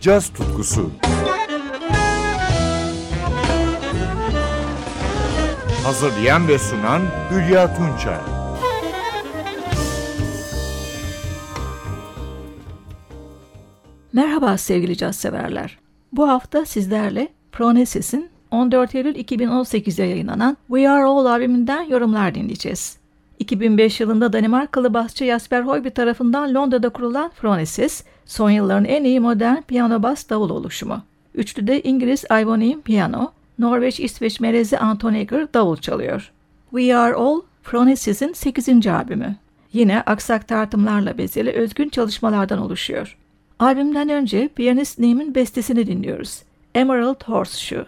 caz tutkusu. Hazırlayan ve sunan Hülya Tunçay. Merhaba sevgili caz severler. Bu hafta sizlerle Pronesis'in 14 Eylül 2018'de yayınlanan We Are All albümünden yorumlar dinleyeceğiz. 2005 yılında Danimarkalı basçı Jasper Højby tarafından Londra'da kurulan Phronesis, son yılların en iyi modern piyano bas davul oluşumu. Üçlüde İngiliz Ivoneum piyano, Norveç-İsveç melezi Anton Eger davul çalıyor. We Are All, Phronesis'in 8. albümü. Yine aksak tartımlarla bezeli özgün çalışmalardan oluşuyor. Albümden önce piyanist Neem'in bestesini dinliyoruz. Emerald Horseshoe.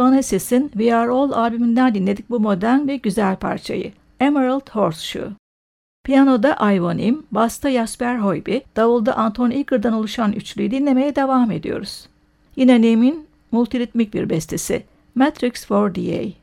Phronesis'in We Are All albümünden dinledik bu modern ve güzel parçayı. Emerald Horseshoe. Piyanoda Ivonim, basta Jasper Hoyby, davulda Anton Eager'dan oluşan üçlüyü dinlemeye devam ediyoruz. Yine Nem'in multiritmik bir bestesi Matrix for DA.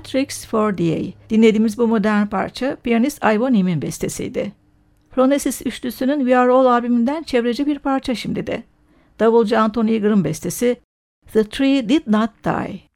Matrix 4DA. Dinlediğimiz bu modern parça piyanist Ivo Nim'in bestesiydi. Phronesis üçlüsünün We Are All albümünden çevreci bir parça şimdi de. Davulcu Anthony Eager'ın bestesi The Tree Did Not Die.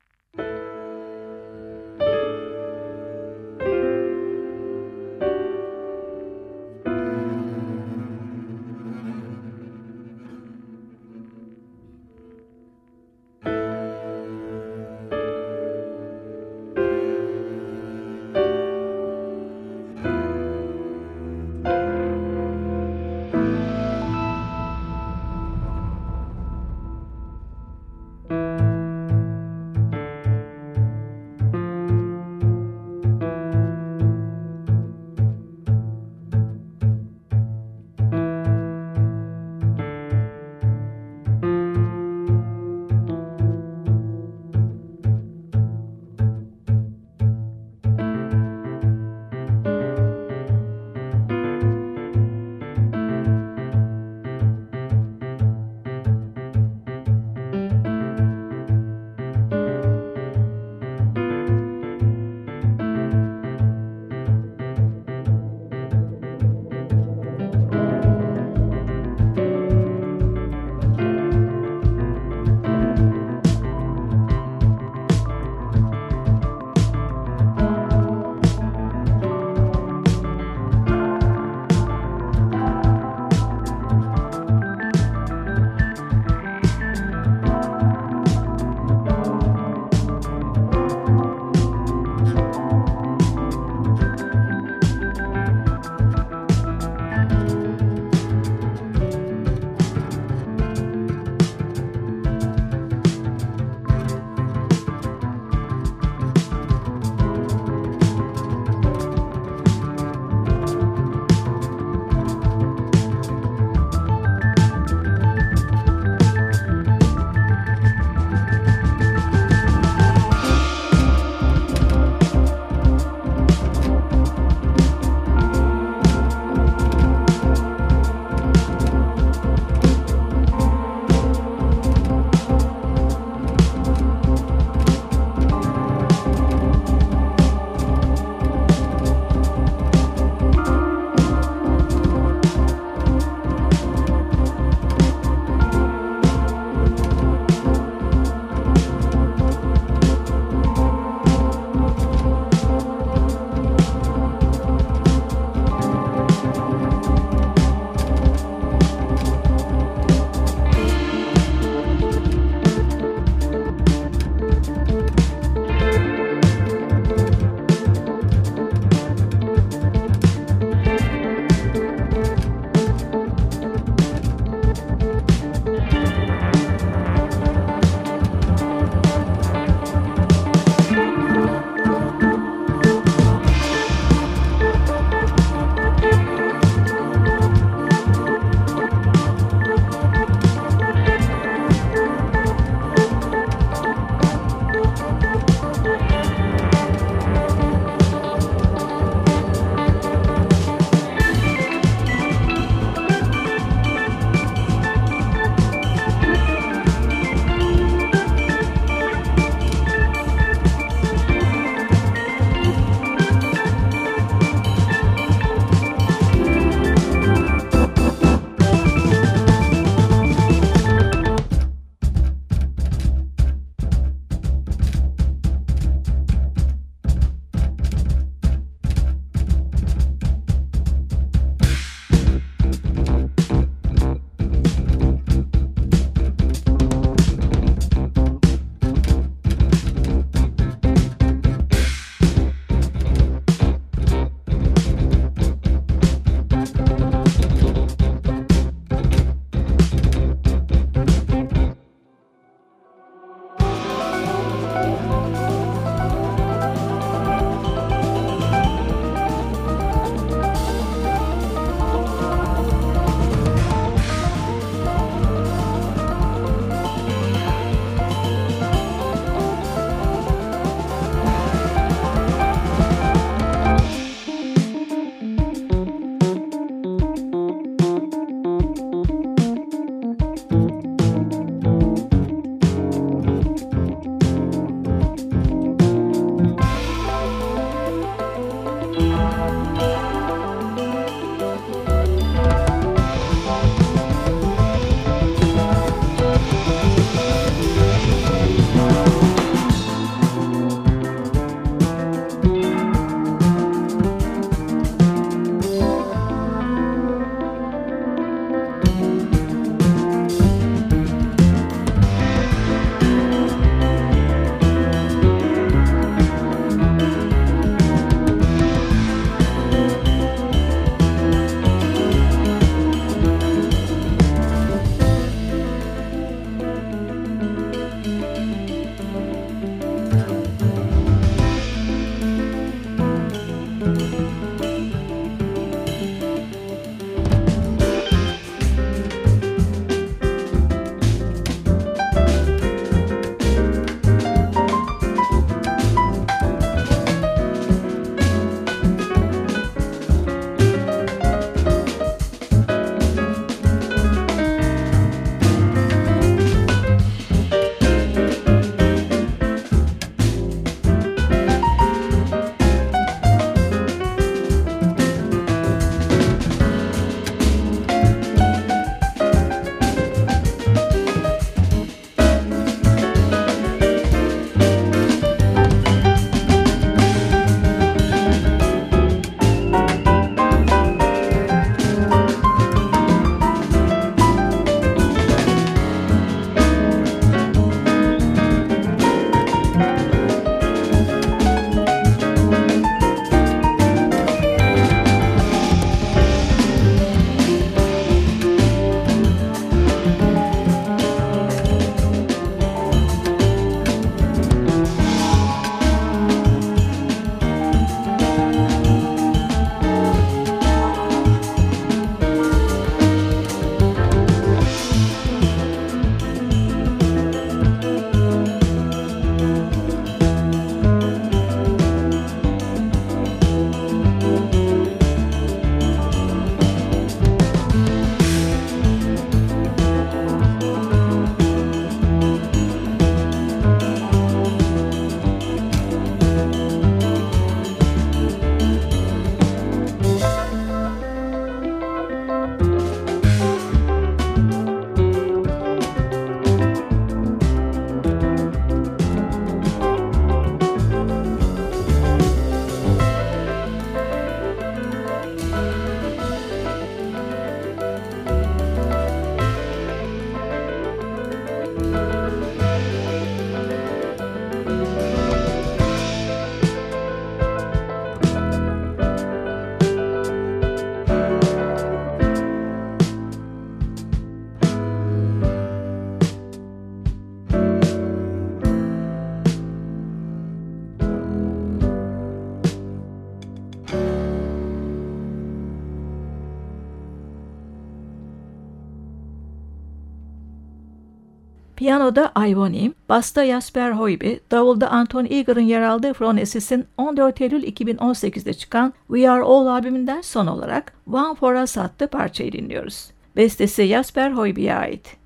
Piyanoda Ivonim, basta Jasper Hoybe, davulda Anton Eager'ın yer aldığı Phronesis'in 14 Eylül 2018'de çıkan We Are All albümünden son olarak One For Us adlı parçayı dinliyoruz. Bestesi Jasper Hoybe'ye ait.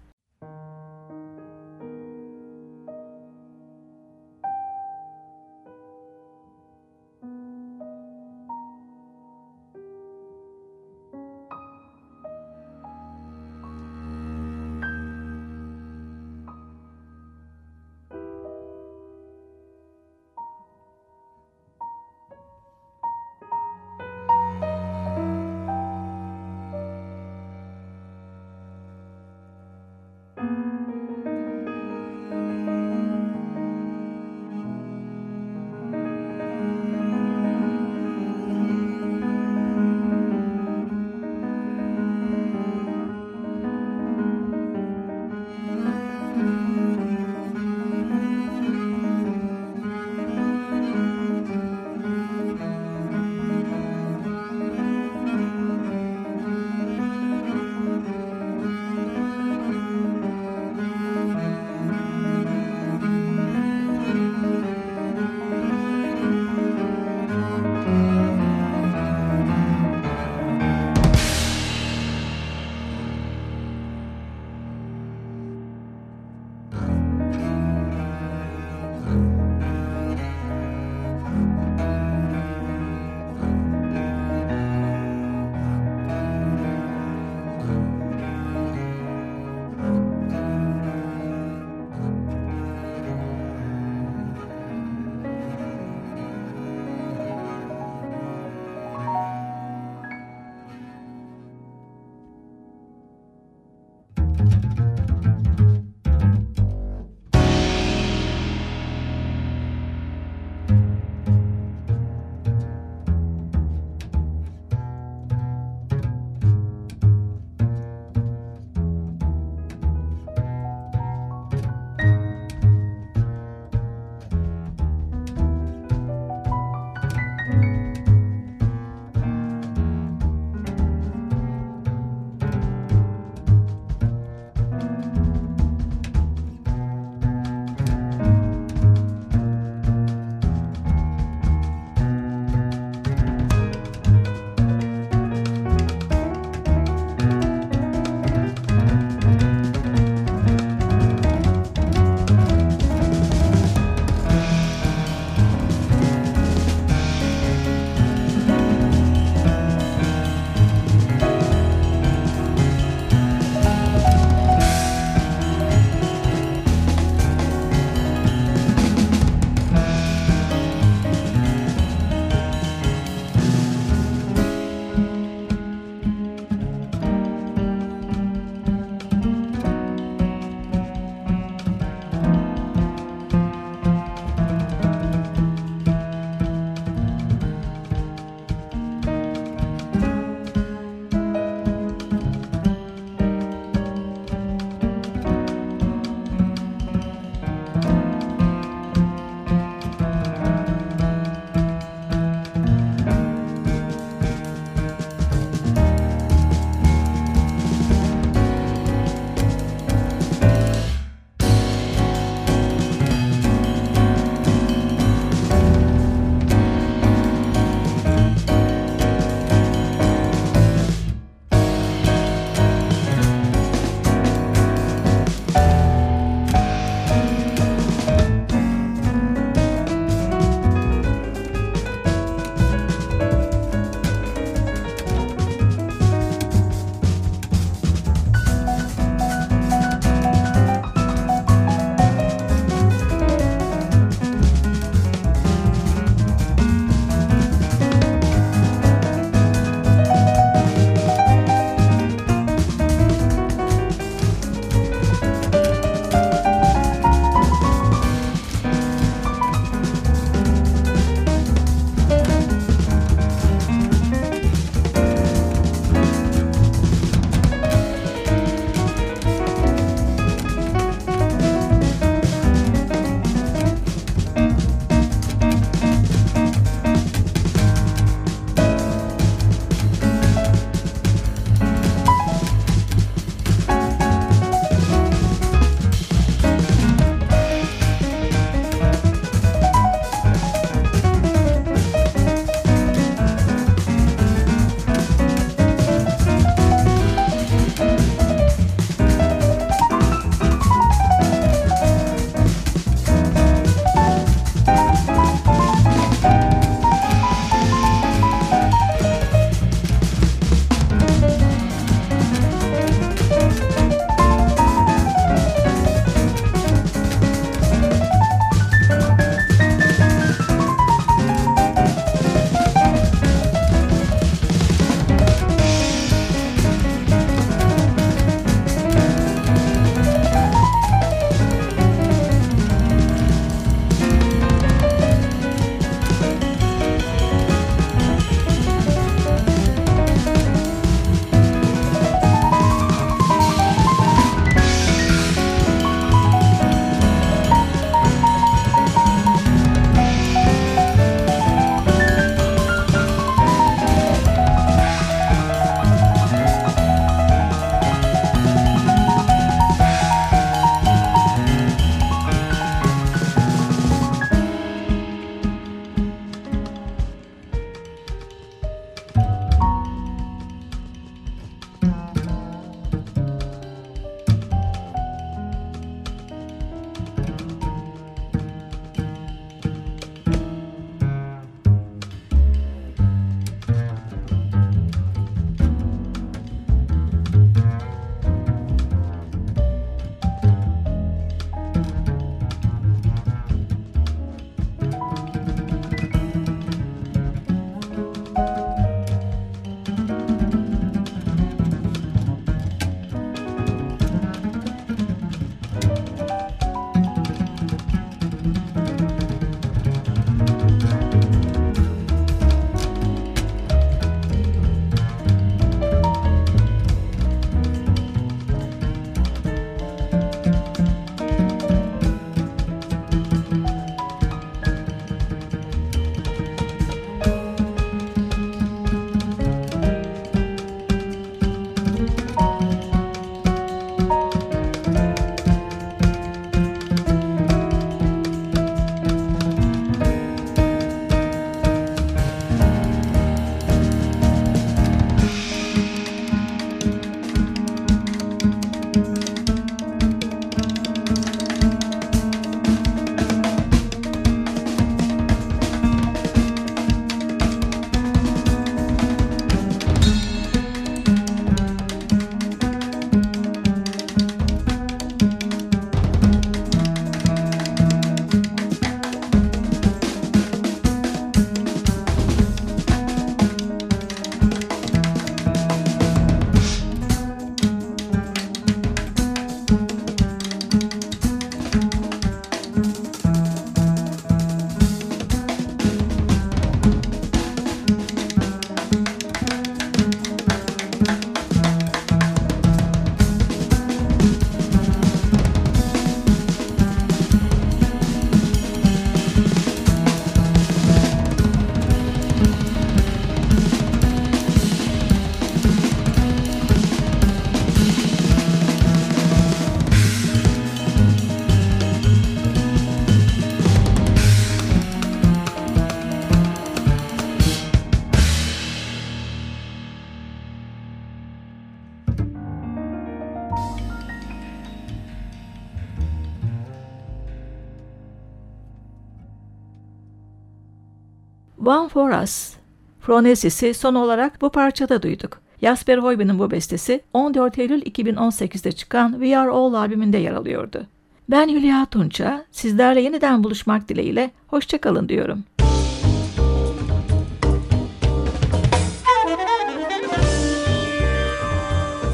One For Us. Phronesis'i son olarak bu parçada duyduk. Jasper Hoyben'in bu bestesi 14 Eylül 2018'de çıkan We Are All albümünde yer alıyordu. Ben Hülya Tunça, sizlerle yeniden buluşmak dileğiyle hoşçakalın diyorum.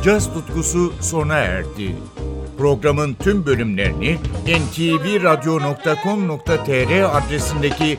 Caz tutkusu sona erdi. Programın tüm bölümlerini ntvradio.com.tr adresindeki